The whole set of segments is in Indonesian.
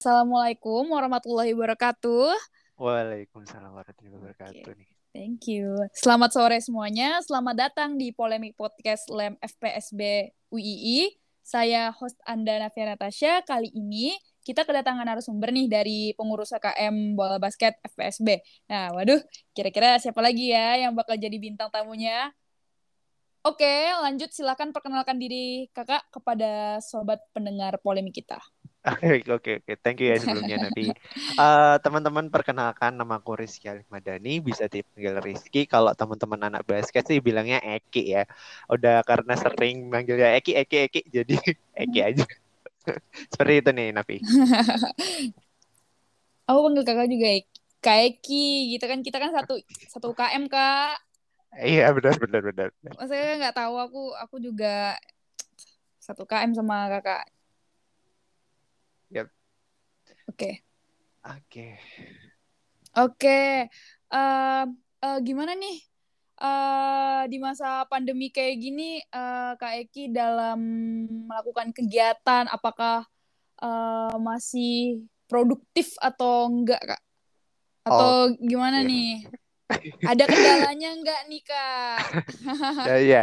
Assalamualaikum warahmatullahi wabarakatuh. Waalaikumsalam warahmatullahi wabarakatuh nih. Thank you. Selamat sore semuanya. Selamat datang di Polemik Podcast LEM FPSB UII. Saya host Anda Navia Natasha. Kali ini kita kedatangan narasumber nih dari pengurus KKM Bola Basket FPSB. Nah, waduh, kira-kira siapa lagi ya yang bakal jadi bintang tamunya? Oke, lanjut silakan perkenalkan diri kakak kepada sobat pendengar polemik kita. Oke, oke, oke. Thank you ya sebelumnya nanti. Uh, teman-teman perkenalkan nama aku Rizky Alif Madani, bisa dipanggil Rizky. Kalau teman-teman anak basket sih bilangnya Eki ya. Udah karena sering manggilnya Eki, Eki, Eki, jadi Eki aja. Seperti itu nih, Nafi. aku panggil kakak juga Kak Eki, gitu kan. Kita kan satu satu KM, Kak. Iya benar benar benar. Maksudnya nggak tahu aku aku juga satu KM sama kakak. Yep. Oke. Okay. Oke. Okay. Oke. Okay. Uh, uh, gimana nih uh, di masa pandemi kayak gini uh, Kak Eki dalam melakukan kegiatan apakah uh, masih produktif atau enggak Kak? Atau oh, gimana yeah. nih? Ada kendalanya enggak nih kak? ya, iya.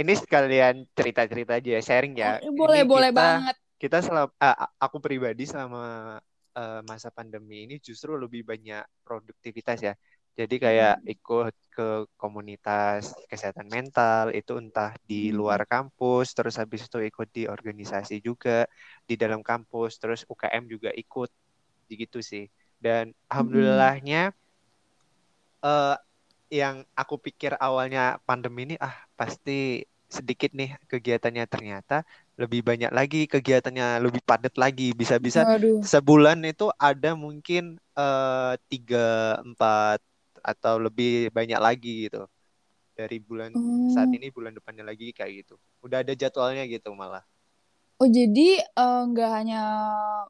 Ini sekalian cerita-cerita aja, sharing ya. Oh, boleh, ini boleh kita, banget. Kita selama, uh, aku pribadi selama uh, masa pandemi ini justru lebih banyak produktivitas ya. Jadi kayak hmm. ikut ke komunitas kesehatan mental itu entah di hmm. luar kampus, terus habis itu ikut di organisasi juga di dalam kampus, terus UKM juga ikut, gitu sih. Dan hmm. alhamdulillahnya uh, yang aku pikir awalnya pandemi ini ah pasti sedikit nih kegiatannya ternyata lebih banyak lagi kegiatannya lebih padat lagi. Bisa-bisa sebulan itu ada mungkin uh, tiga empat atau lebih banyak lagi gitu. Dari bulan hmm. saat ini bulan depannya lagi kayak gitu. Udah ada jadwalnya gitu malah Oh jadi eh, nggak uh, hanya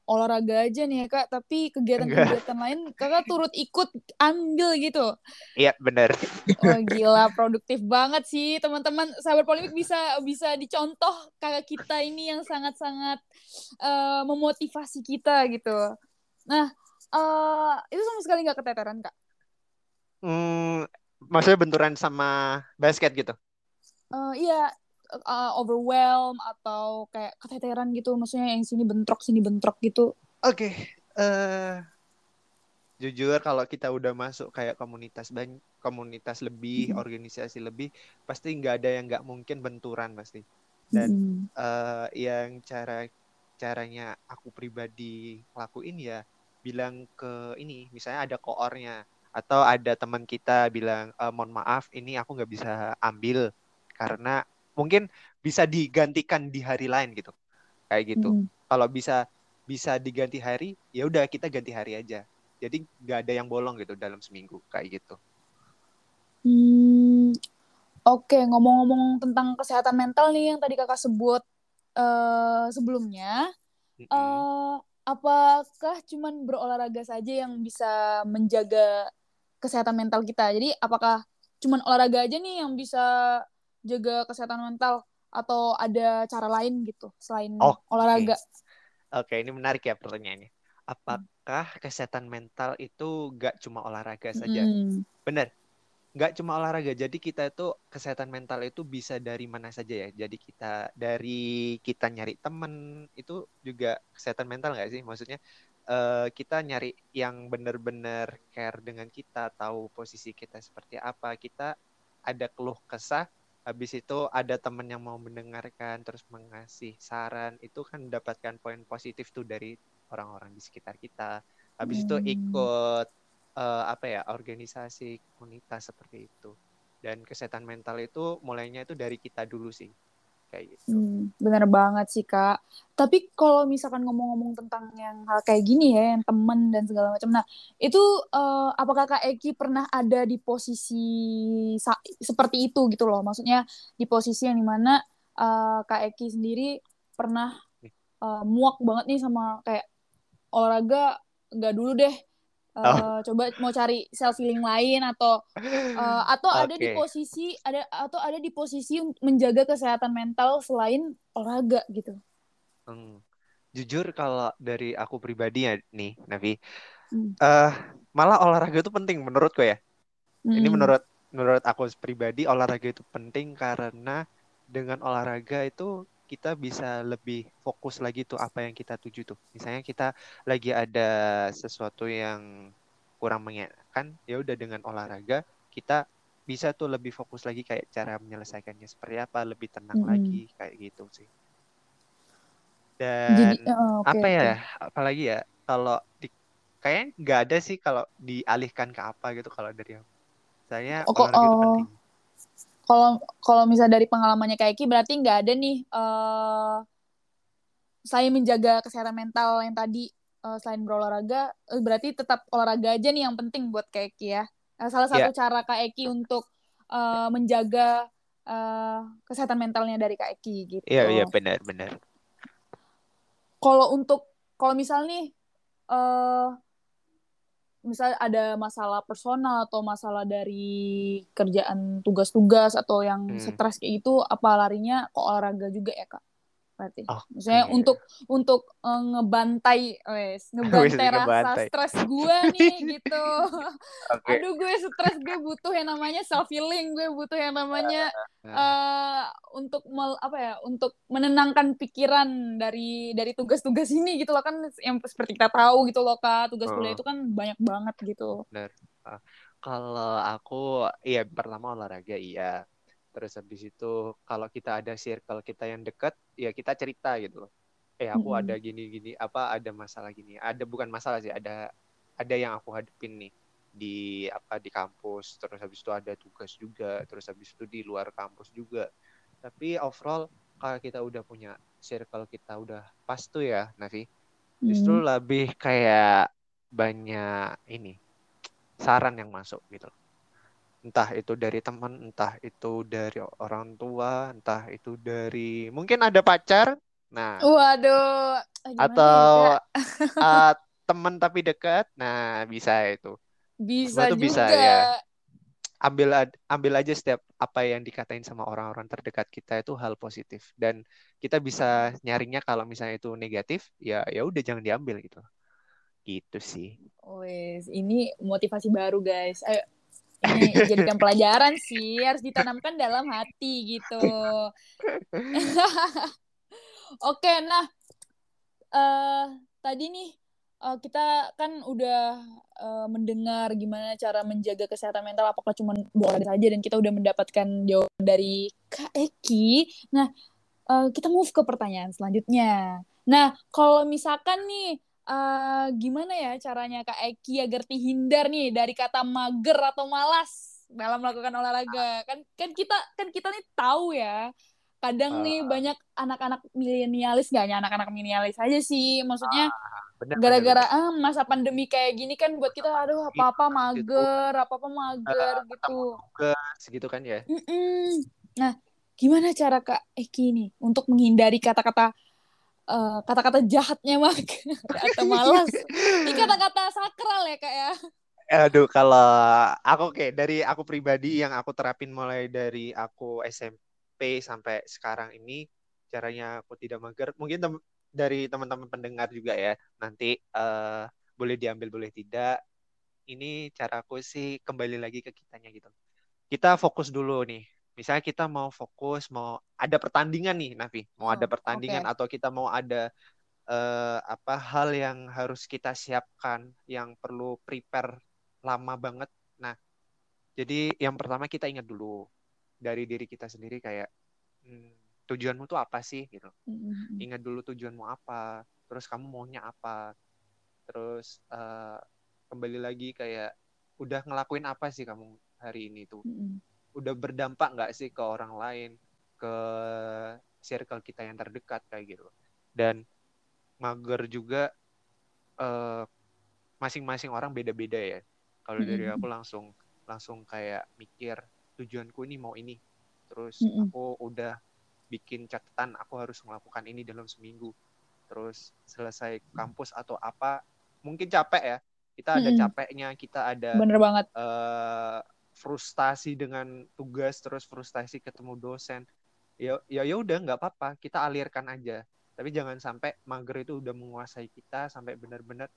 olahraga aja nih ya kak, tapi kegiatan-kegiatan lain kakak turut ikut ambil gitu? Iya benar. Oh gila produktif banget sih teman-teman. Sahabat polemik bisa bisa dicontoh kakak kita ini yang sangat-sangat uh, memotivasi kita gitu. Nah uh, itu sama sekali nggak keteteran kak? Hmm, maksudnya benturan sama basket gitu? Uh, iya, uh, overwhelm atau kayak keteteran gitu maksudnya yang sini bentrok sini bentrok gitu oke okay. uh, eh, jujur kalau kita udah masuk kayak komunitas banyak komunitas lebih hmm. organisasi lebih pasti nggak ada yang nggak mungkin benturan pasti dan hmm. uh, yang cara caranya aku pribadi lakuin ya bilang ke ini misalnya ada koornya atau ada teman kita bilang e, mohon maaf ini aku nggak bisa ambil karena mungkin bisa digantikan di hari lain gitu kayak gitu hmm. kalau bisa bisa diganti hari ya udah kita ganti hari aja jadi nggak ada yang bolong gitu dalam seminggu kayak gitu hmm, oke okay. ngomong-ngomong tentang kesehatan mental nih yang tadi kakak sebut uh, sebelumnya mm -hmm. uh, apakah cuman berolahraga saja yang bisa menjaga kesehatan mental kita jadi apakah cuman olahraga aja nih yang bisa jaga kesehatan mental atau ada cara lain gitu selain okay. olahraga? Oke, okay, ini menarik ya pertanyaannya. Apakah hmm. kesehatan mental itu gak cuma olahraga saja? Hmm. Benar, gak cuma olahraga. Jadi kita itu kesehatan mental itu bisa dari mana saja ya. Jadi kita dari kita nyari temen itu juga kesehatan mental gak sih? Maksudnya uh, kita nyari yang benar-benar care dengan kita, tahu posisi kita seperti apa. Kita ada keluh kesah, habis itu ada teman yang mau mendengarkan terus mengasih saran itu kan mendapatkan poin positif tuh dari orang-orang di sekitar kita. Habis hmm. itu ikut uh, apa ya organisasi komunitas seperti itu. Dan kesehatan mental itu mulainya itu dari kita dulu sih kayak gitu. Hmm, bener banget sih kak. Tapi kalau misalkan ngomong-ngomong tentang yang hal kayak gini ya, yang temen dan segala macam, nah itu uh, apakah kak Eki pernah ada di posisi seperti itu gitu loh? Maksudnya di posisi yang di mana uh, kak Eki sendiri pernah uh, muak banget nih sama kayak olahraga nggak dulu deh Uh, oh. coba mau cari self healing lain atau uh, atau okay. ada di posisi ada atau ada di posisi menjaga kesehatan mental selain olahraga gitu. Hmm. jujur kalau dari aku pribadi ya nih Navi hmm. uh, malah olahraga itu penting menurutku ya hmm. ini menurut menurut aku pribadi olahraga itu penting karena dengan olahraga itu kita bisa lebih fokus lagi tuh apa yang kita tuju tuh misalnya kita lagi ada sesuatu yang kurang mengenakan ya udah dengan olahraga kita bisa tuh lebih fokus lagi kayak cara menyelesaikannya seperti apa lebih tenang mm -hmm. lagi kayak gitu sih dan Jadi, oh, okay, apa ya okay. apalagi ya kalau di kayaknya nggak ada sih kalau dialihkan ke apa gitu kalau dari aku saya oh, olahraga oh, itu penting kalau kalau misalnya dari pengalamannya kayak Ki berarti nggak ada nih uh, saya menjaga kesehatan mental yang tadi uh, selain berolahraga berarti tetap olahraga aja nih yang penting buat kayak Ki ya uh, salah satu yeah. cara Kak Eki untuk uh, menjaga uh, kesehatan mentalnya dari Kak Eki gitu. Iya yeah, iya yeah, benar benar. Kalau untuk kalau misal nih uh, misal ada masalah personal atau masalah dari kerjaan tugas-tugas atau yang hmm. stres kayak itu apa larinya ke olahraga juga ya kak? Berarti. Oh, Misalnya okay. untuk untuk uh, ngebantai wes, ngebantai rasa stres gue nih gitu. Okay. Aduh gue stres gue butuh yang namanya self healing, gue butuh yang namanya uh, untuk mel, apa ya, untuk menenangkan pikiran dari dari tugas-tugas ini gitu loh kan yang seperti kita tahu gitu loh Kak, tugas oh. kuliah itu kan banyak banget gitu. Benar. Uh, kalau aku iya pertama olahraga iya terus habis itu kalau kita ada circle kita yang dekat ya kita cerita gitu loh. Eh aku mm -hmm. ada gini gini apa ada masalah gini. Ada bukan masalah sih ada ada yang aku hadapin nih. Di apa di kampus terus habis itu ada tugas juga terus habis itu di luar kampus juga. Tapi overall kalau kita udah punya circle kita udah pas tuh ya Navi justru mm. lebih kayak banyak ini saran yang masuk gitu loh entah itu dari teman, entah itu dari orang tua, entah itu dari mungkin ada pacar. Nah, waduh, atau uh, teman tapi dekat. Nah, bisa itu. Bisa juga. bisa ya. Ambil ambil aja setiap apa yang dikatain sama orang-orang terdekat kita itu hal positif dan kita bisa nyaringnya kalau misalnya itu negatif, ya ya udah jangan diambil gitu. Gitu sih. Wes, ini motivasi baru guys. Ayo ini jadikan pelajaran sih harus ditanamkan dalam hati gitu. Oke nah uh, tadi nih uh, kita kan udah uh, mendengar gimana cara menjaga kesehatan mental apakah cuma boleh saja dan kita udah mendapatkan jawaban dari Kak Eki. Nah uh, kita move ke pertanyaan selanjutnya. Nah kalau misalkan nih uh, gimana ya caranya Kak Eki agar terhindar nih dari kata mager atau malas dalam melakukan olahraga? Kan kan kita kan kita nih tahu ya. Kadang uh, nih banyak anak-anak milenialis gak hanya anak-anak milenialis aja sih. Maksudnya uh, gara-gara ah masa pandemi kayak gini kan buat kita aduh apa-apa gitu. mager, apa-apa mager uh, gitu. segitu kan ya. Mm -mm. Nah, gimana cara Kak Eki nih untuk menghindari kata-kata eh, kata-kata jahatnya mak. Atau malas. Ini kata-kata sakral ya kak ya. Aduh kalau aku kayak dari aku pribadi yang aku terapin mulai dari aku SMP sampai sekarang ini caranya aku tidak mager. Mungkin tem dari teman-teman pendengar juga ya nanti uh, boleh diambil boleh tidak ini caraku sih kembali lagi ke kitanya gitu. Kita fokus dulu nih misalnya kita mau fokus mau ada pertandingan nih Navi. Mau oh, ada pertandingan okay. atau kita mau ada uh, apa hal yang harus kita siapkan yang perlu prepare lama banget. Nah jadi yang pertama kita ingat dulu dari diri kita sendiri kayak hmm, tujuanmu tuh apa sih? Gitu. Mm-hmm. ingat dulu tujuanmu apa terus kamu maunya apa. Terus uh, kembali lagi kayak udah ngelakuin apa sih kamu hari ini tuh? Mm-hmm udah berdampak nggak sih ke orang lain ke circle kita yang terdekat kayak gitu. Dan mager juga eh, masing-masing orang beda-beda ya. Kalau dari aku langsung langsung kayak mikir tujuanku ini mau ini. Terus mm-hmm. aku udah bikin catatan aku harus melakukan ini dalam seminggu. Terus selesai kampus atau apa mungkin capek ya. Kita ada mm-hmm. capeknya kita ada bener banget. uh, frustasi dengan tugas terus frustasi ketemu dosen. Ya ya ya udah nggak apa-apa. Kita alirkan aja. Tapi jangan sampai mager itu udah menguasai kita sampai benar-benar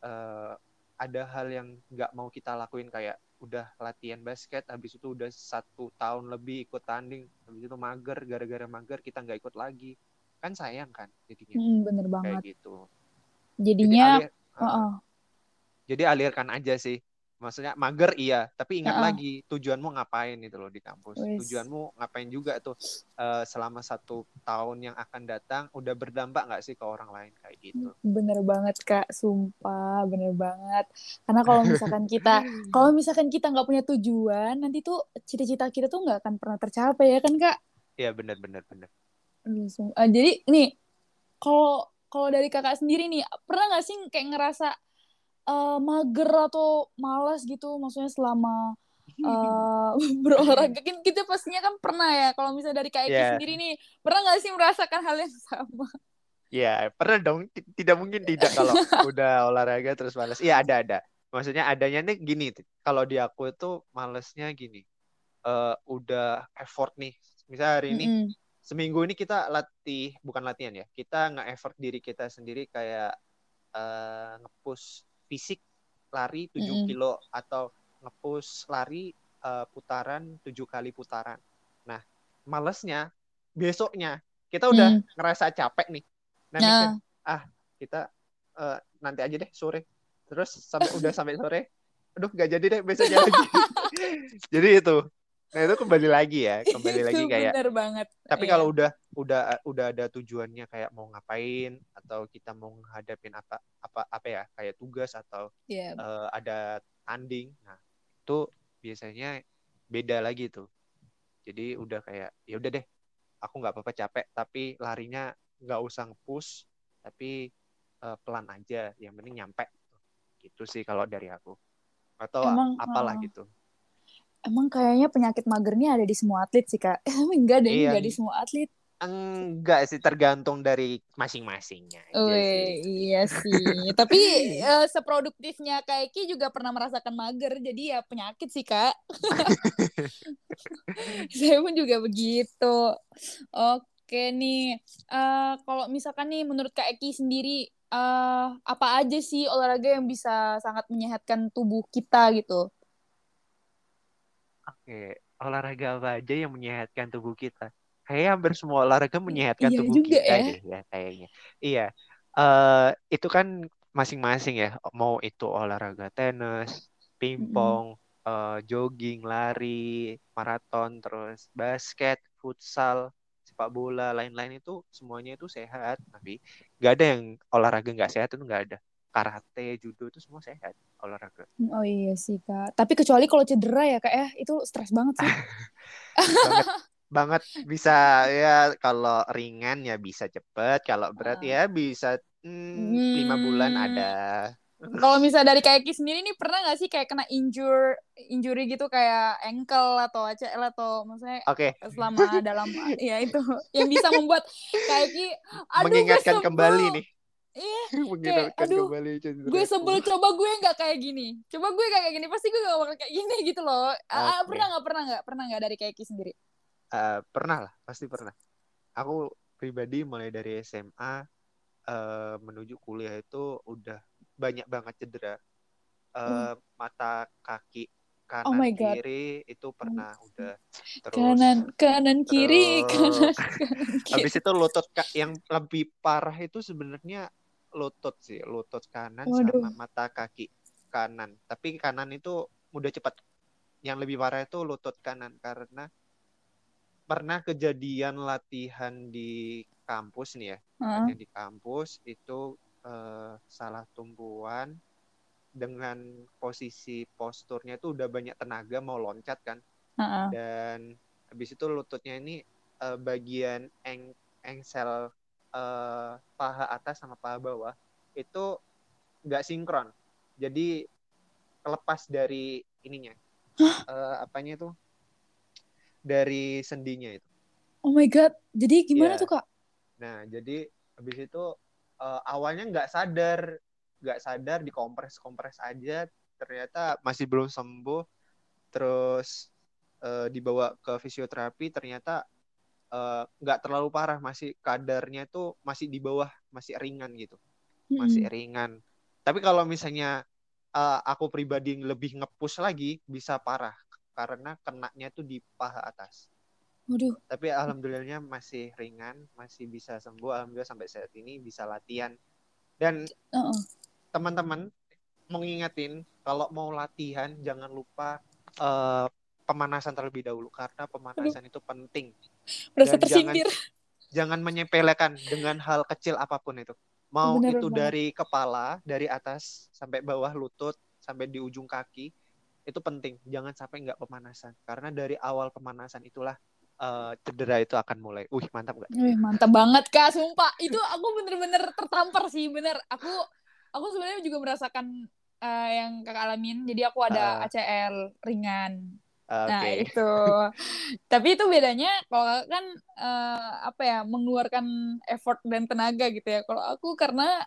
uh, ada hal yang nggak mau kita lakuin kayak udah latihan basket habis itu udah satu tahun lebih ikut tanding habis itu mager gara-gara mager kita nggak ikut lagi. Kan sayang kan jadinya. Hmm, bener banget. kayak gitu jadinya jadi, alir, uh, uh jadi alirkan aja sih maksudnya mager iya. Tapi ingat uh -uh. lagi tujuanmu ngapain itu loh di kampus. Wiss. tujuanmu ngapain juga tuh uh, selama satu tahun yang akan datang udah berdampak nggak sih ke orang lain kayak gitu? Bener banget kak. Sumpah bener banget. Karena kalau misalkan kita kalau misalkan kita nggak punya tujuan nanti tuh cita-cita kita tuh nggak akan pernah tercapai ya kan kak? Iya bener bener bener. Uh, jadi nih kalau kalau dari kakak sendiri nih pernah nggak sih kayak ngerasa uh, mager atau malas gitu maksudnya selama uh, berolahraga kan kita pastinya kan pernah ya kalau misalnya dari kak yeah. sendiri nih pernah nggak sih merasakan hal yang sama Ya, pernah dong. Tidak mungkin tidak kalau udah olahraga terus malas. Iya, ada ada. Maksudnya adanya nih gini, kalau di aku itu malesnya gini. Uh, udah effort nih. Misalnya hari ini mm -hmm. seminggu ini kita latih, bukan latihan ya. Kita nge-effort diri kita sendiri kayak uh, nge-push fisik lari 7 mm. kilo atau ngepush lari uh, putaran 7 kali putaran. Nah, malesnya besoknya kita udah mm. ngerasa capek nih. Nah, nah. Mikir, ah kita uh, nanti aja deh sore. Terus sampai udah sampai sore, aduh gak jadi deh besoknya lagi. jadi itu Nah itu kembali lagi ya, kembali lagi kayak. Bener banget. Tapi yeah. kalau udah udah udah ada tujuannya kayak mau ngapain atau kita mau menghadapin apa apa apa ya kayak tugas atau yeah. Iya. uh, ada tanding, nah itu biasanya beda lagi tuh. Jadi udah kayak ya udah deh, aku nggak apa-apa capek, tapi larinya nggak usah push, tapi uh, pelan aja, yang penting nyampe. Gitu sih kalau dari aku. Atau Emang, apalah uh, gitu Emang kayaknya penyakit mager ini ada di semua atlet sih kak. enggak deh, iya. enggak di semua atlet. Enggak sih, tergantung dari masing-masingnya. Oh iya sih. Tapi uh, seproduktifnya kayak Ki juga pernah merasakan mager, jadi ya penyakit sih kak. Saya pun juga begitu. Oke nih, uh, kalau misalkan nih menurut Kak Eki sendiri, uh, apa aja sih olahraga yang bisa sangat menyehatkan tubuh kita gitu? Oke, olahraga apa aja yang menyehatkan tubuh kita? Kayaknya hampir semua olahraga menyehatkan iya tubuh kita ya. deh ya kayaknya. Iya. Uh, itu kan masing-masing ya. Mau itu olahraga tenis, pingpong, mm. uh, jogging, lari, maraton, terus basket, futsal, sepak bola, lain-lain itu semuanya itu sehat. Tapi nggak ada yang olahraga nggak sehat itu nggak ada karate, judo itu semua sehat olahraga. Oh iya sih kak. Tapi kecuali kalau cedera ya kak ya itu stres banget sih. banget, banget bisa ya kalau ringan ya bisa cepet, kalau berat uh. ya bisa hmm, lima bulan hmm. ada. Kalau misalnya dari kayak sendiri nih pernah gak sih kayak kena injure injury gitu kayak ankle atau ACL atau maksudnya okay. selama dalam ya itu yang bisa membuat kayak aduh mengingatkan kembali nih Iya, kayak, aduh, gue sebel coba gue nggak kayak gini. Coba gue kayak gini, pasti gue gak bakal kayak gini gitu loh. Okay. Uh, pernah nggak, pernah nggak, pernah nggak dari kayak sendiri? Uh, pernah lah, pasti pernah. Aku pribadi mulai dari SMA uh, eh, menuju kuliah itu udah banyak banget cedera. Uh, hmm. Mata, kaki, kanan, oh my God. kiri itu pernah hmm. udah terus kanan kanan kiri terus, kanan kanan kiri. Habis itu lutut yang lebih parah itu sebenarnya lutut sih, lutut kanan Waduh. sama mata kaki kanan. Tapi kanan itu mudah cepat. Yang lebih parah itu lutut kanan karena pernah kejadian latihan di kampus nih ya. Uh di kampus itu uh, salah tumpuan dengan posisi posturnya itu udah banyak tenaga mau loncat kan. Uh -huh. Dan habis itu lututnya ini uh, bagian eng engsel uh, paha atas sama paha bawah itu nggak sinkron. Jadi lepas dari ininya. Uh, apanya itu? Dari sendinya itu. Oh my god. Jadi gimana yeah. tuh, Kak? Nah, jadi habis itu uh, awalnya nggak sadar, nggak sadar dikompres kompres aja ternyata masih belum sembuh terus uh, dibawa ke fisioterapi ternyata eh, nggak uh, terlalu parah masih kadarnya itu masih di bawah masih ringan gitu masih ringan tapi kalau misalnya uh, aku pribadi lebih ngepus lagi bisa parah karena kenaknya tuh di paha atas Waduh. Tapi alhamdulillahnya masih ringan, masih bisa sembuh. Alhamdulillah sampai saat ini bisa latihan. Dan uh -uh. teman-teman mengingatin kalau mau latihan jangan lupa uh, pemanasan terlebih dahulu karena pemanasan Aduh. itu penting. Berasa Dan tersindir. Jangan, jangan menyepelekan dengan hal kecil apa pun itu. Mau Bener itu dari kepala, dari atas sampai bawah lutut, sampai di ujung kaki, itu penting. Jangan sampai nggak pemanasan. Karena dari awal pemanasan itulah uh, cedera itu akan mulai. Wih, mantap gak? Wih, mantap banget Kak, sumpah. Itu aku bener-bener tertampar sih, bener. Aku aku sebenarnya juga merasakan uh, yang Kakak alamin. Jadi aku ada uh, ah. ACL ringan. Okay. Nah, itu. Tapi itu bedanya kalau kan uh, apa ya, mengeluarkan effort dan tenaga gitu ya. Kalau aku karena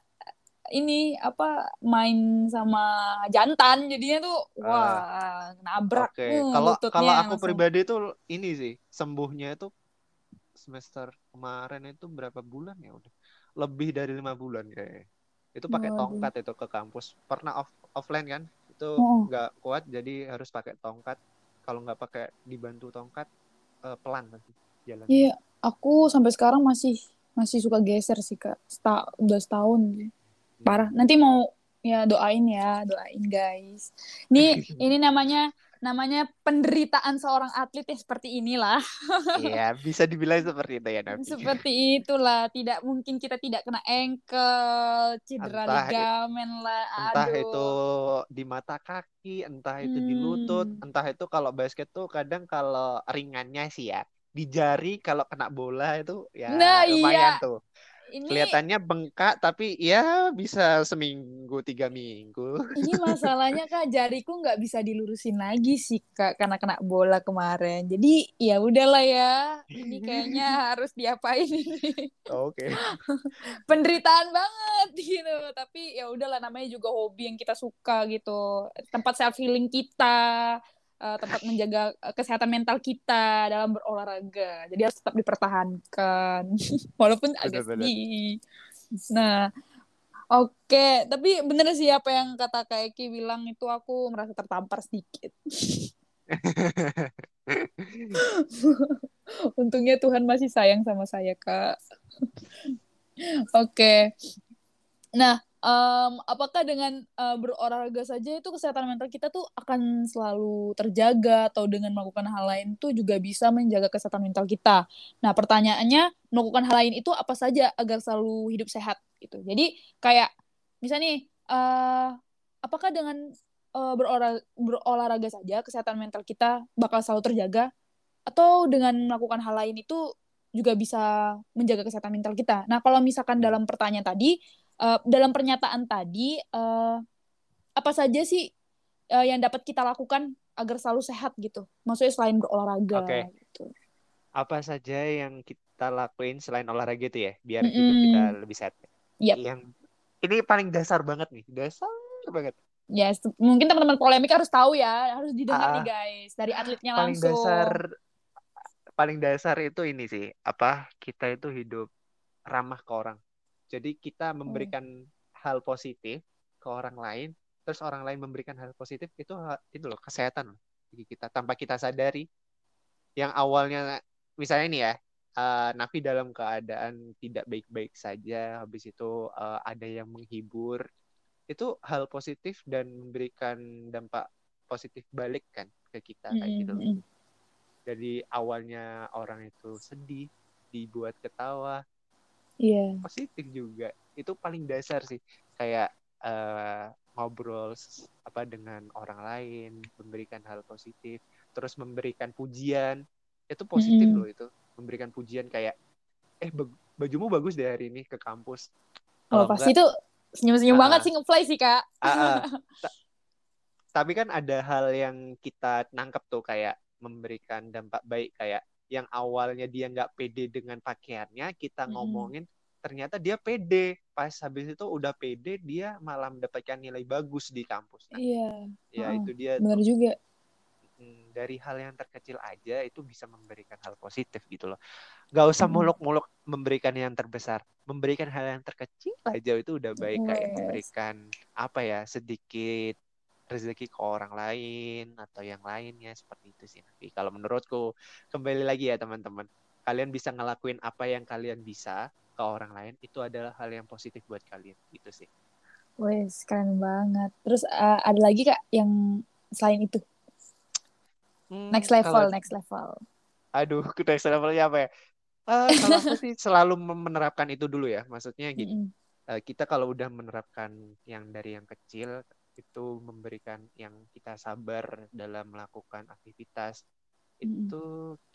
ini apa main sama jantan jadinya tuh uh, wah nabrak okay. uh, kalau kalau aku langsung. pribadi tuh ini sih sembuhnya itu semester kemarin itu berapa bulan ya udah lebih dari lima bulan kayak itu pakai tongkat itu ke kampus pernah off offline kan itu nggak oh. kuat jadi harus pakai tongkat kalau nggak pakai dibantu tongkat uh, pelan nanti jalan iya aku sampai sekarang masih masih suka geser sih kak. Seta, udah setahun sih. Parah. Nanti mau ya doain ya doain guys. Ini ini namanya namanya penderitaan seorang atlet ya seperti inilah iya bisa dibilang seperti itu ya Nabi seperti itulah tidak mungkin kita tidak kena engkel cedera entah, ligamen lah entah itu di mata kaki entah itu hmm. di lutut hmm. entah itu kalau basket tuh kadang kalau ringannya sih ya di jari kalau kena bola itu ya nah, lumayan iya. tuh ini kelihatannya bengkak tapi ya bisa seminggu tiga minggu. Ini masalahnya kak jariku nggak bisa dilurusin lagi sih kak karena kena bola kemarin. Jadi ya udahlah ya ini kayaknya harus diapain ini. Oke. Okay. penderitaan banget gitu. Tapi ya udahlah namanya juga hobi yang kita suka gitu. Tempat self healing kita uh, tempat menjaga uh, kesehatan mental kita dalam berolahraga. Jadi harus tetap dipertahankan walaupun agak sedih. Nah, oke, okay. tapi bener sih apa yang kata Kak Eki bilang itu aku merasa tertampar sedikit. Untungnya Tuhan masih sayang sama saya, Kak. Oke. okay. Nah, um, apakah dengan uh, berolahraga saja itu kesehatan mental kita tuh akan selalu terjaga atau dengan melakukan hal lain tuh juga bisa menjaga kesehatan mental kita. Nah, pertanyaannya melakukan hal lain itu apa saja agar selalu hidup sehat gitu. Jadi kayak misalnya nih uh, apakah dengan uh, berolahraga, berolahraga saja kesehatan mental kita bakal selalu terjaga atau dengan melakukan hal lain itu juga bisa menjaga kesehatan mental kita. Nah, kalau misalkan dalam pertanyaan tadi uh, dalam pernyataan tadi uh, apa saja sih uh, yang dapat kita lakukan agar selalu sehat gitu maksudnya selain berolahraga okay. gitu apa saja yang kita lakuin selain olahraga itu ya biar mm -hmm. hidup kita lebih sehat yep. yang ini paling dasar banget nih dasar banget ya yes, mungkin teman-teman polemik harus tahu ya harus didengar uh, nih guys dari atletnya paling langsung paling dasar paling dasar itu ini sih apa kita itu hidup ramah ke orang jadi kita memberikan hmm. hal positif ke orang lain, terus orang lain memberikan hal positif itu itu loh kesehatan loh bagi kita tanpa kita sadari. Yang awalnya misalnya ini ya, uh, Nafi dalam keadaan tidak baik-baik saja, habis itu uh, ada yang menghibur, itu hal positif dan memberikan dampak positif balik kan ke kita kayak gitu. Hmm. hmm. Jadi awalnya orang itu sedih, dibuat ketawa, yeah. positif juga. Itu paling dasar sih. Kayak uh, ngobrol apa dengan orang lain memberikan hal positif terus memberikan pujian. Itu positif mm -hmm. loh itu. Memberikan pujian kayak eh bajumu bagus deh hari ini ke kampus. Oh pasti itu senyum-senyum uh, banget sih ngefly sih kak. Uh, uh, tapi kan ada hal yang kita nangkep tuh kayak memberikan dampak baik kayak yang awalnya dia nggak pede dengan pakaiannya kita hmm. ngomongin ternyata dia pede. Pas habis itu udah pede dia malah mendapatkan nilai bagus di kampus. Nah, iya. ya oh, itu dia benar juga. Dari hal yang terkecil aja itu bisa memberikan hal positif gitu loh. Gak usah muluk-muluk memberikan yang terbesar, memberikan hal yang terkecil aja itu udah baik yes. kayak memberikan apa ya sedikit rezeki ke orang lain atau yang lainnya seperti itu sih. Tapi kalau menurutku kembali lagi ya teman-teman, kalian bisa ngelakuin apa yang kalian bisa ke orang lain itu adalah hal yang positif buat kalian gitu sih. Wes keren banget. Terus uh, ada lagi kak yang selain itu? Hmm, next level, kalau... next level. Aduh, next levelnya apa ya? Uh, kalau aku sih selalu menerapkan itu dulu ya. Maksudnya gini, mm -hmm. uh, kita kalau udah menerapkan yang dari yang kecil itu memberikan yang kita sabar dalam melakukan aktivitas, mm itu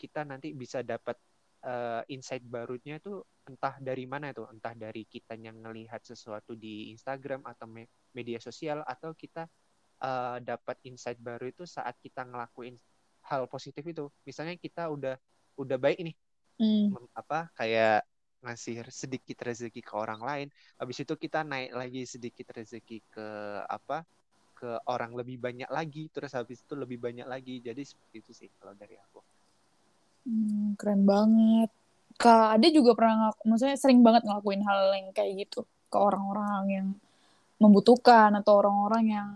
kita nanti bisa dapat uh, insight barunya itu entah dari mana itu, entah dari kita yang ngelihat sesuatu di Instagram atau me media sosial atau kita uh, dapat insight baru itu saat kita ngelakuin hal positif itu. Misalnya kita udah udah baik nih mm. apa kayak ngasih sedikit rezeki ke orang lain habis itu kita naik lagi sedikit rezeki ke apa ke orang lebih banyak lagi terus habis itu lebih banyak lagi jadi seperti itu sih kalau dari aku hmm, keren banget kak Ade juga pernah ngak maksudnya sering banget ngelakuin hal yang kayak gitu ke orang-orang yang membutuhkan atau orang-orang yang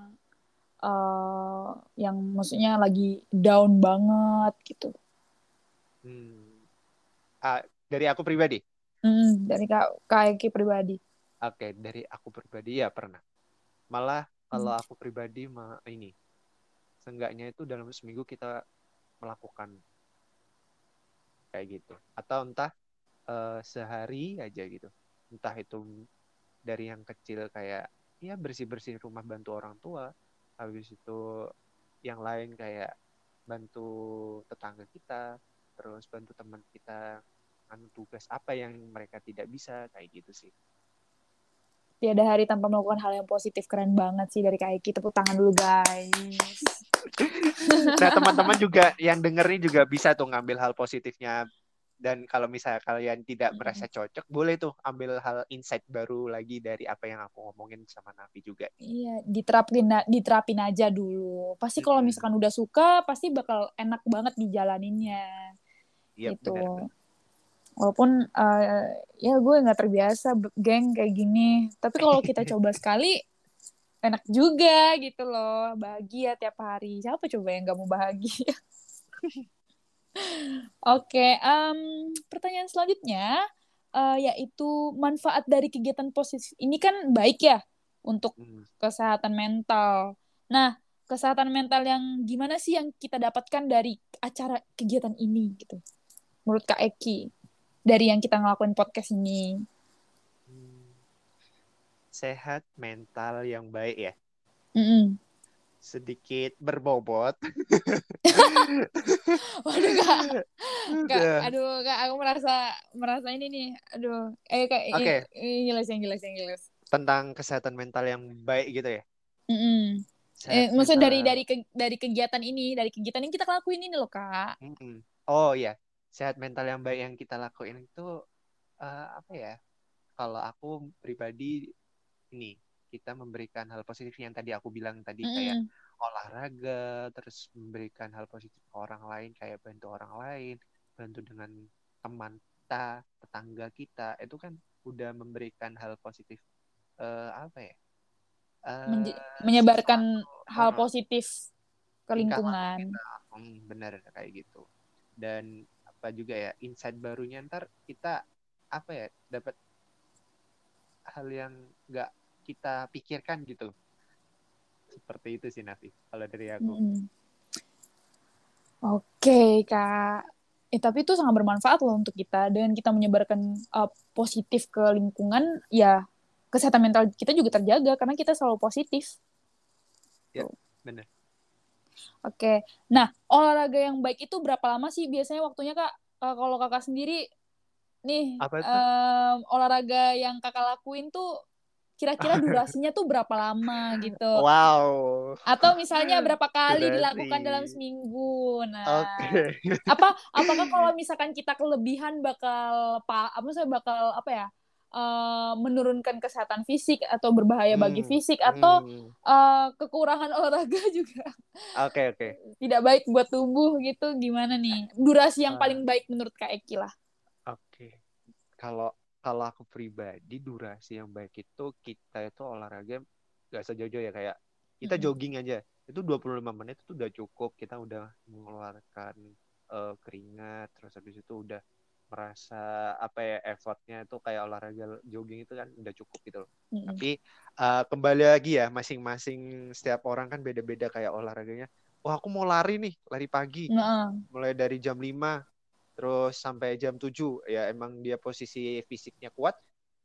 uh, yang maksudnya lagi down banget gitu. Hmm. Uh, dari aku pribadi. Hmm, dari kak kak pribadi. Oke, okay, dari aku pribadi ya pernah. Malah kalau hmm. aku pribadi ma ini, seenggaknya itu dalam seminggu kita melakukan kayak gitu. Atau entah uh, sehari aja gitu. Entah itu dari yang kecil kayak ya bersih bersih rumah bantu orang tua habis itu yang lain kayak bantu tetangga kita terus bantu teman kita anu tugas apa yang mereka tidak bisa kayak gitu sih. Tiada hari tanpa melakukan hal yang positif. Keren banget sih dari kayak kita tepuk tangan dulu guys. Nah teman-teman juga yang dengerin juga bisa tuh ngambil hal positifnya. Dan kalau misalnya kalian tidak merasa cocok boleh tuh ambil hal insight baru lagi dari apa yang aku ngomongin sama Nafi juga. Iya diterapin diterapin aja dulu. Pasti kalau misalkan udah suka pasti bakal enak banget dijalaninnya. Iya, gitu. bener, walaupun uh, ya gue nggak terbiasa geng kayak gini tapi kalau kita coba sekali enak juga gitu loh bahagia tiap hari siapa coba yang nggak mau bahagia Oke, um, pertanyaan selanjutnya uh, yaitu manfaat dari kegiatan positif ini kan baik ya untuk hmm. kesehatan mental. Nah, kesehatan mental yang gimana sih yang kita dapatkan dari acara kegiatan ini gitu? Menurut Kak Eki dari yang kita ngelakuin podcast ini. Sehat mental yang baik ya. Mm -mm sedikit berbobot. Waduh kak, kak, aduh kak, aku merasa merasa ini nih, aduh, eh kak, okay. ini, jelas yang jelas yang jelas. Tentang kesehatan mental yang baik gitu ya? Mm -hmm. Eh, maksud dari dari ke, dari kegiatan ini, dari kegiatan yang kita lakuin ini loh kak. Mm -hmm. Oh iya, sehat mental yang baik yang kita lakuin itu uh, apa ya? Kalau aku pribadi ini kita memberikan hal positif yang tadi aku bilang tadi mm. kayak olahraga terus memberikan hal positif ke orang lain kayak bantu orang lain bantu dengan teman kita tetangga kita itu kan udah memberikan hal positif uh, apa ya uh, menyebarkan sesuatu, hal positif ke lingkungan hmm, benar kayak gitu dan apa juga ya insight barunya ntar kita apa ya dapat hal yang nggak kita pikirkan gitu. Seperti itu sih Nafi kalau dari aku. Hmm. oke okay, kak. Eh, tapi itu sangat bermanfaat loh untuk kita. Dengan kita menyebarkan uh, positif ke lingkungan ya kesehatan mental kita juga terjaga karena kita selalu positif. Ya benar oke nah olahraga yang baik itu berapa lama sih biasanya waktunya kak uh, kalau kakak sendiri nih Apa itu? Um, olahraga yang kakak lakuin tuh kira-kira durasinya tuh berapa lama gitu. Wow. Atau misalnya berapa kali Durasi. dilakukan dalam seminggu. Nah, okay. apa apakah kalau misalkan kita kelebihan bakal apa apa saya bakal apa ya? Uh, menurunkan kesehatan fisik atau berbahaya Hmm, bagi fisik atau hmm. uh, kekurangan olahraga juga Oke, oke. tidak baik buat tubuh gitu gimana nih durasi yang Ah. paling baik menurut Kak Eki lah Oke. Kalau kalau aku pribadi durasi yang baik itu kita itu olahraga gak usah jauh-jauh ya kayak kita Mm-mm. jogging aja. Itu 25 menit itu udah cukup. Kita udah mengeluarkan eh, keringat terus habis itu udah merasa apa ya effortnya itu kayak olahraga jogging itu kan udah cukup gitu loh. Mm-mm. Tapi eh, kembali lagi ya masing-masing setiap orang kan beda-beda kayak olahraganya. Wah, aku mau lari nih, lari pagi Nah, mulai dari jam 5 terus sampai jam 7 ya emang dia posisi fisiknya kuat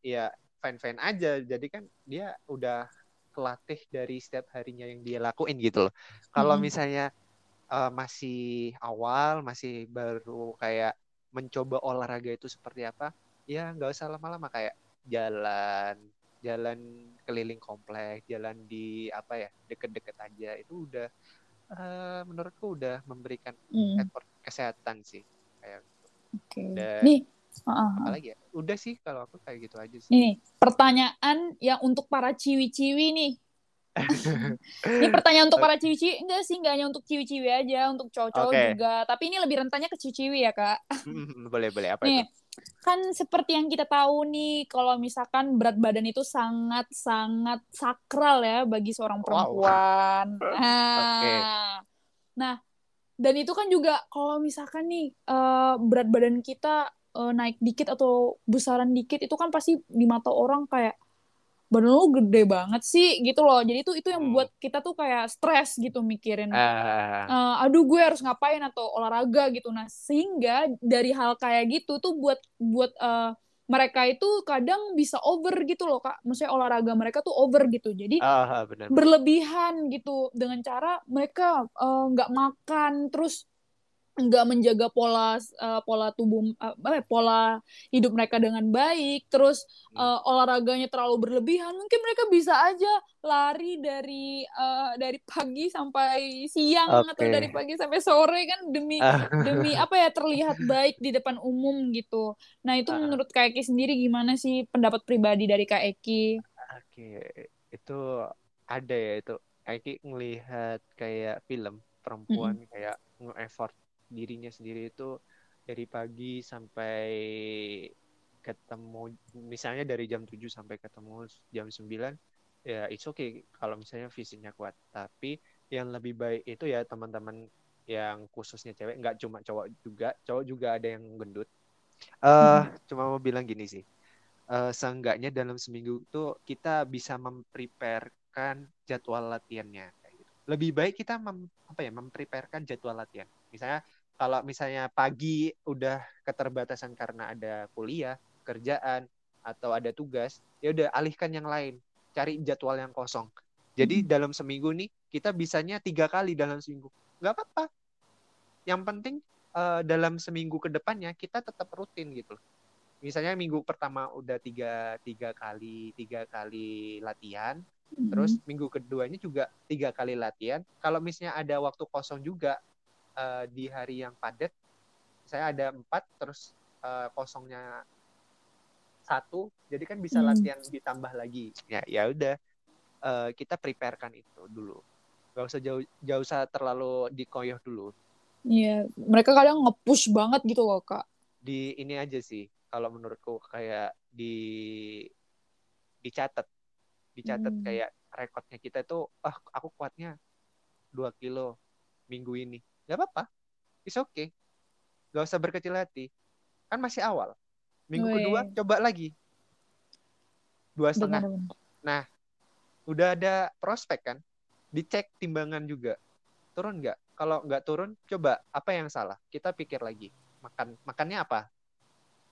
ya fine-fine aja jadi kan dia udah kelatih dari setiap harinya yang dia lakuin gitu loh kalau Mm-mm. misalnya eh, masih awal masih baru kayak mencoba olahraga itu seperti apa ya nggak usah lama-lama kayak jalan jalan keliling komplek jalan di apa ya deket-deket aja itu udah eh, menurutku udah memberikan mm, effort kesehatan sih kayak oke Dan- nih uh, uh, uh. apalagi ya udah sih kalau aku kayak gitu aja sih Nih, pertanyaan yang untuk para ciwi-ciwi nih. Ini pertanyaan untuk para ciwi-ciwi. Enggak sih, enggak hanya untuk ciwi-ciwi aja, untuk cowok-cowok Oke. juga. Tapi ini lebih rentannya ke ciwi-ciwi ya, Kak. Boleh boleh apa Nih, itu kan seperti yang kita tahu nih, kalau misalkan berat badan itu sangat-sangat sakral ya bagi seorang Wow. perempuan. Nah, Oke. nah, dan itu kan juga kalau misalkan nih eh, berat badan kita eh, naik dikit atau besaran dikit, itu kan pasti di mata orang kayak badan lu gede banget sih gitu loh. Jadi itu itu yang Hmm. buat kita tuh kayak stres gitu mikirin Ah, eh, aduh gue harus ngapain atau olahraga gitu. Nah sehingga dari hal kayak gitu tuh buat buat eh, mereka itu kadang bisa over gitu loh kak. Maksudnya olahraga mereka tuh over gitu. Jadi ah, benar. berlebihan gitu dengan cara mereka eh, nggak makan terus nggak menjaga pola eh, pola tubuh ya, pola hidup mereka dengan baik terus Hmm. eh, olahraganya terlalu berlebihan mungkin mereka bisa aja lari dari eh, dari pagi sampai siang atau Oke. dari pagi sampai sore kan demi Ah, demi apa ya terlihat baik di depan umum gitu nah itu Ah. menurut Kak Eki sendiri gimana sih pendapat pribadi dari Kak Eki oke itu ada ya itu Aiki ngelihat kayak film perempuan kayak nge-effort dirinya sendiri itu dari pagi sampai ketemu misalnya dari jam 7 sampai ketemu jam 9 ya it's okay kalau misalnya fisiknya kuat. Tapi yang lebih baik itu ya teman-teman yang khususnya cewek nggak cuma cowok juga cowok juga ada yang gendut. Eh cuma mau bilang gini sih eh seenggaknya dalam seminggu itu kita bisa mempreparekan jadwal latihannya. Lebih baik kita mem, apa ya mempreparekan jadwal latihan. Misalnya kalau misalnya pagi udah keterbatasan karena ada kuliah, kerjaan atau ada tugas, ya udah alihkan yang lain. Cari jadwal yang kosong. Jadi dalam seminggu nih kita bisanya tiga kali dalam seminggu. nggak apa-apa. Yang penting eh, dalam seminggu ke depannya kita tetap rutin gitu. Misalnya minggu pertama udah tiga tiga kali tiga kali latihan, terus minggu keduanya juga tiga kali latihan. Kalau misalnya ada waktu kosong juga eh, di hari yang padat, saya ada empat terus eh, kosongnya satu, jadi kan bisa Hmm. latihan ditambah lagi. Ya ya udah eh, kita preparekan itu dulu. Gak usah jauh jauh usah terlalu dikoyoh dulu. Iya, mereka kadang nge-push banget gitu loh, Kak. Di ini aja sih, kalau menurutku kayak di dicatat, dicatat Hmm. kayak rekodnya kita itu, ah aku kuatnya 2 kilo minggu ini. Gak apa-apa, it's okay. Gak usah berkecil hati. Kan masih awal. Minggu Weh. kedua coba lagi. Dua setengah. Benar-benar. udah ada prospek kan dicek timbangan juga turun nggak kalau nggak turun coba apa yang salah kita pikir lagi makan makannya apa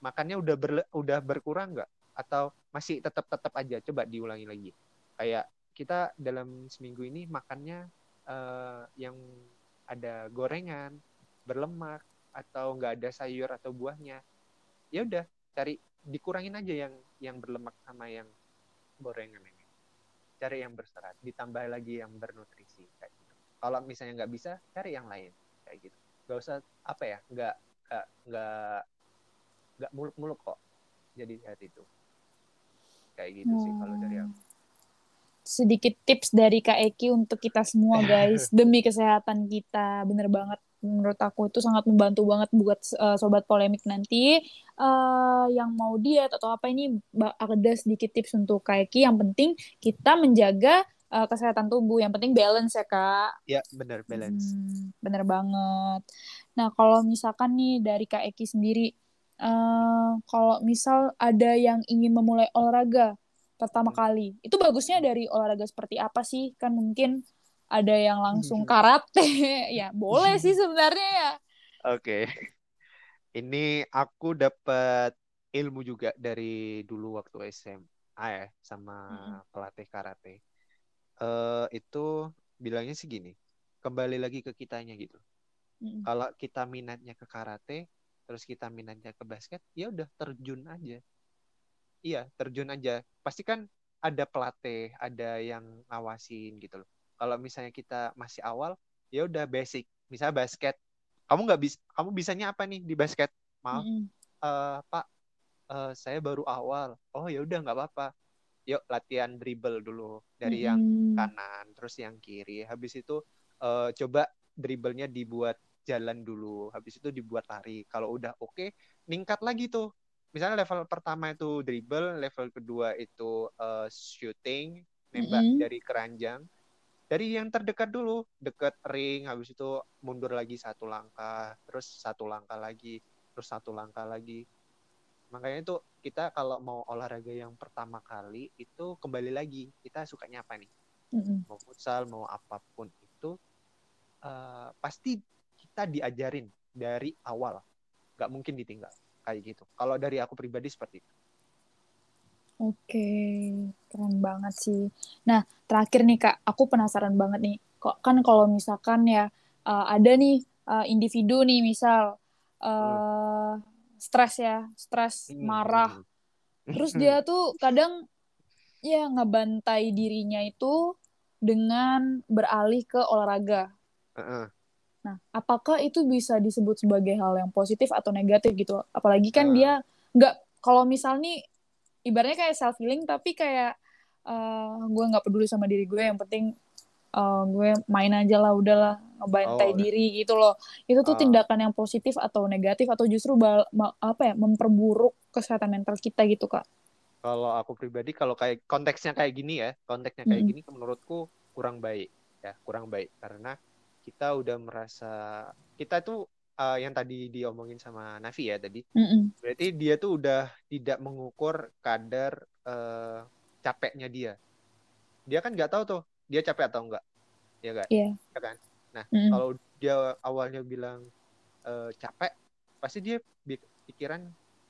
makannya udah berle- udah berkurang nggak atau masih tetap tetap aja? Coba diulangi lagi. Kayak kita dalam seminggu ini makannya eh, yang ada gorengan berlemak atau nggak ada sayur atau buahnya. Ya udah cari dikurangin aja yang yang berlemak sama yang gorengan ini. Cari yang berserat ditambah lagi yang bernutrisi kayak gitu. Kalau misalnya nggak bisa cari yang lain kayak gitu. Nggak usah apa ya nggak nggak nggak muluk-muluk kok jadi saat itu kayak gitu sih kalau dari aku. Sedikit tips dari Kak Eki untuk kita semua guys. Demi kesehatan kita bener banget. Menurut aku itu sangat membantu banget buat uh, sobat polemik nanti. Uh, yang mau diet atau apa ini ada sedikit tips untuk Kak Eki. Yang penting kita menjaga uh, kesehatan tubuh. Yang penting balance ya kak. Ya benar balance. Hmm, bener banget. Nah kalau misalkan nih dari Kak Eki sendiri uh, kalau misal ada yang ingin memulai olahraga pertama hmm. kali. Itu bagusnya dari olahraga seperti apa sih? Kan mungkin ada yang langsung hmm. karate. ya, boleh sih sebenarnya ya. Oke. Okay. Ini aku dapat ilmu juga dari dulu waktu SMA ya sama hmm. pelatih karate. Uh, itu bilangnya sih gini, kembali lagi ke kitanya gitu. Hmm. Kalau kita minatnya ke karate, terus kita minatnya ke basket, ya udah terjun aja. Iya terjun aja. Pasti kan ada pelatih ada yang ngawasin gitu loh. Kalau misalnya kita masih awal ya udah basic. Misalnya basket kamu nggak bisa kamu bisanya apa nih di basket? Maaf. Mm uh, pak uh, saya baru awal. Oh ya udah nggak apa-apa. Yuk latihan dribble dulu dari mm yang kanan terus yang kiri. Habis itu uh, coba dribblenya dibuat jalan dulu habis itu dibuat lari kalau udah oke okay, ningkat lagi tuh misalnya level pertama itu dribble, level kedua itu uh, shooting, nembak mm -hmm. dari keranjang. Dari yang terdekat dulu, dekat ring, habis itu mundur lagi satu langkah, terus satu langkah lagi, terus satu langkah lagi. Makanya itu kita kalau mau olahraga yang pertama kali itu kembali lagi kita sukanya apa nih? Mm-hmm. Mau futsal, mau apa pun itu uh, pasti kita diajarin dari awal, nggak mungkin ditinggal kayak gitu. Kalau dari aku pribadi seperti itu. Oke, keren banget sih. Nah, terakhir nih Kak, aku penasaran banget nih. Kok kan kalau misalkan ya uh, ada nih uh, individu nih misal uh, hmm. stres ya, stres, hmm. marah. Terus dia tuh kadang ya ngebantai dirinya itu dengan beralih ke olahraga. Uh -uh. Nah, apakah itu bisa disebut sebagai hal yang positif atau negatif gitu? Apalagi kan uh. dia nggak kalau misal nih ibaratnya kayak self healing tapi kayak uh, gue nggak peduli sama diri gue yang penting uh, gue main aja lah udahlah ngebantai oh, diri gitu loh itu tuh uh. tindakan yang positif atau negatif atau justru bal apa ya memperburuk kesehatan mental kita gitu kak kalau aku pribadi kalau kayak konteksnya kayak gini ya konteksnya kayak mm gini menurutku kurang baik ya kurang baik karena kita udah merasa kita tuh uh, yang tadi diomongin sama Navi ya tadi. Mm -mm. Berarti dia tuh udah tidak mengukur kadar uh, capeknya dia. Dia kan nggak tahu tuh dia capek atau enggak. Ya kan? Iya. Yeah. Ya kan? Nah, mm -mm. kalau dia awalnya bilang uh, capek, pasti dia pikiran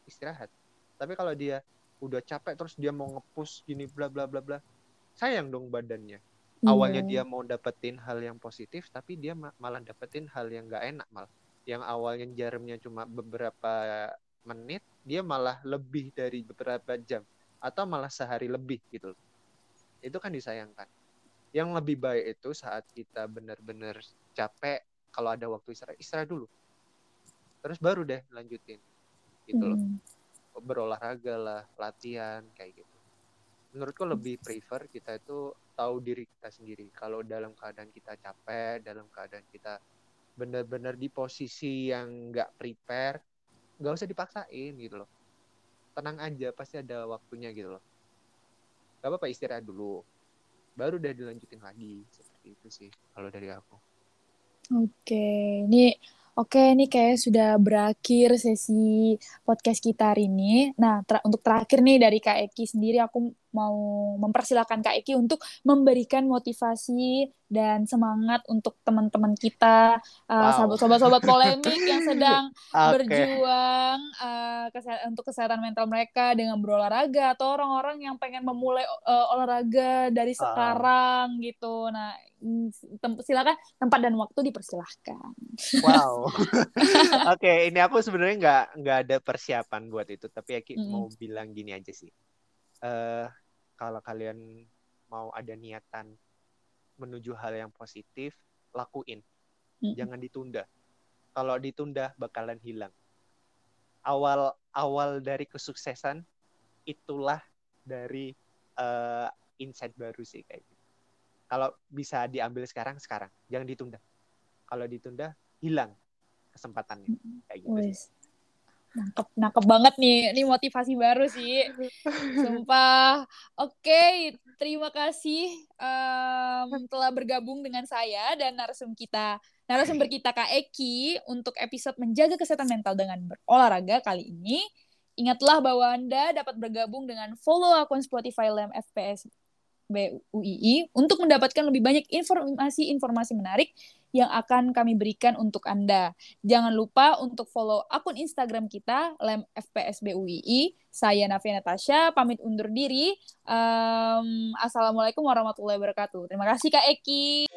istirahat. Tapi kalau dia udah capek terus dia mau ngepus gini bla bla bla bla, sayang dong badannya awalnya dia mau dapetin hal yang positif tapi dia malah dapetin hal yang gak enak malah yang awalnya jarumnya cuma beberapa menit dia malah lebih dari beberapa jam atau malah sehari lebih gitu itu kan disayangkan. Yang lebih baik itu saat kita benar-benar capek kalau ada waktu istirahat istirahat dulu. Terus baru deh lanjutin gitu loh. Hmm. berolahraga lah latihan kayak gitu menurutku lebih prefer kita itu tahu diri kita sendiri. Kalau dalam keadaan kita capek, dalam keadaan kita benar-benar di posisi yang nggak prepare, nggak usah dipaksain gitu loh. Tenang aja, pasti ada waktunya gitu loh. Gak apa-apa istirahat dulu, baru udah dilanjutin lagi. Seperti itu sih kalau dari aku. Oke, ini Oke, ini kayak sudah berakhir sesi podcast kita hari ini. Nah, ter untuk terakhir nih dari Kak Eki sendiri, aku mau mempersilahkan Kak Eki untuk memberikan motivasi dan semangat untuk teman-teman kita, uh, wow. sobat-sobat polemik yang sedang okay. berjuang uh, kesehatan, untuk kesehatan mental mereka dengan berolahraga atau orang-orang yang pengen memulai uh, olahraga dari sekarang uh. gitu. Nah, tem silakan tempat dan waktu dipersilahkan. Wow. Oke, okay, ini aku sebenarnya nggak nggak ada persiapan buat itu, tapi Eki mm. mau bilang gini aja sih. Uh, kalau kalian mau ada niatan menuju hal yang positif, lakuin. Mm. Jangan ditunda. Kalau ditunda bakalan hilang. Awal awal dari kesuksesan itulah dari uh, insight baru sih kayak gitu. Kalau bisa diambil sekarang sekarang, jangan ditunda. Kalau ditunda hilang kesempatannya kayak gitu sih. Nangkep, nangkep banget nih. Ini motivasi baru sih. Sumpah. Oke, okay, terima kasih um, telah bergabung dengan saya dan narasum kita, narasumber kita Kak Eki untuk episode menjaga kesehatan mental dengan berolahraga kali ini. Ingatlah bahwa Anda dapat bergabung dengan follow akun Spotify LEM FPS BUII untuk mendapatkan lebih banyak informasi-informasi menarik yang akan kami berikan untuk Anda. Jangan lupa untuk follow akun Instagram kita, Lem FPSBUII. Saya Navia Natasha, pamit undur diri. Um, Assalamualaikum warahmatullahi wabarakatuh. Terima kasih Kak Eki.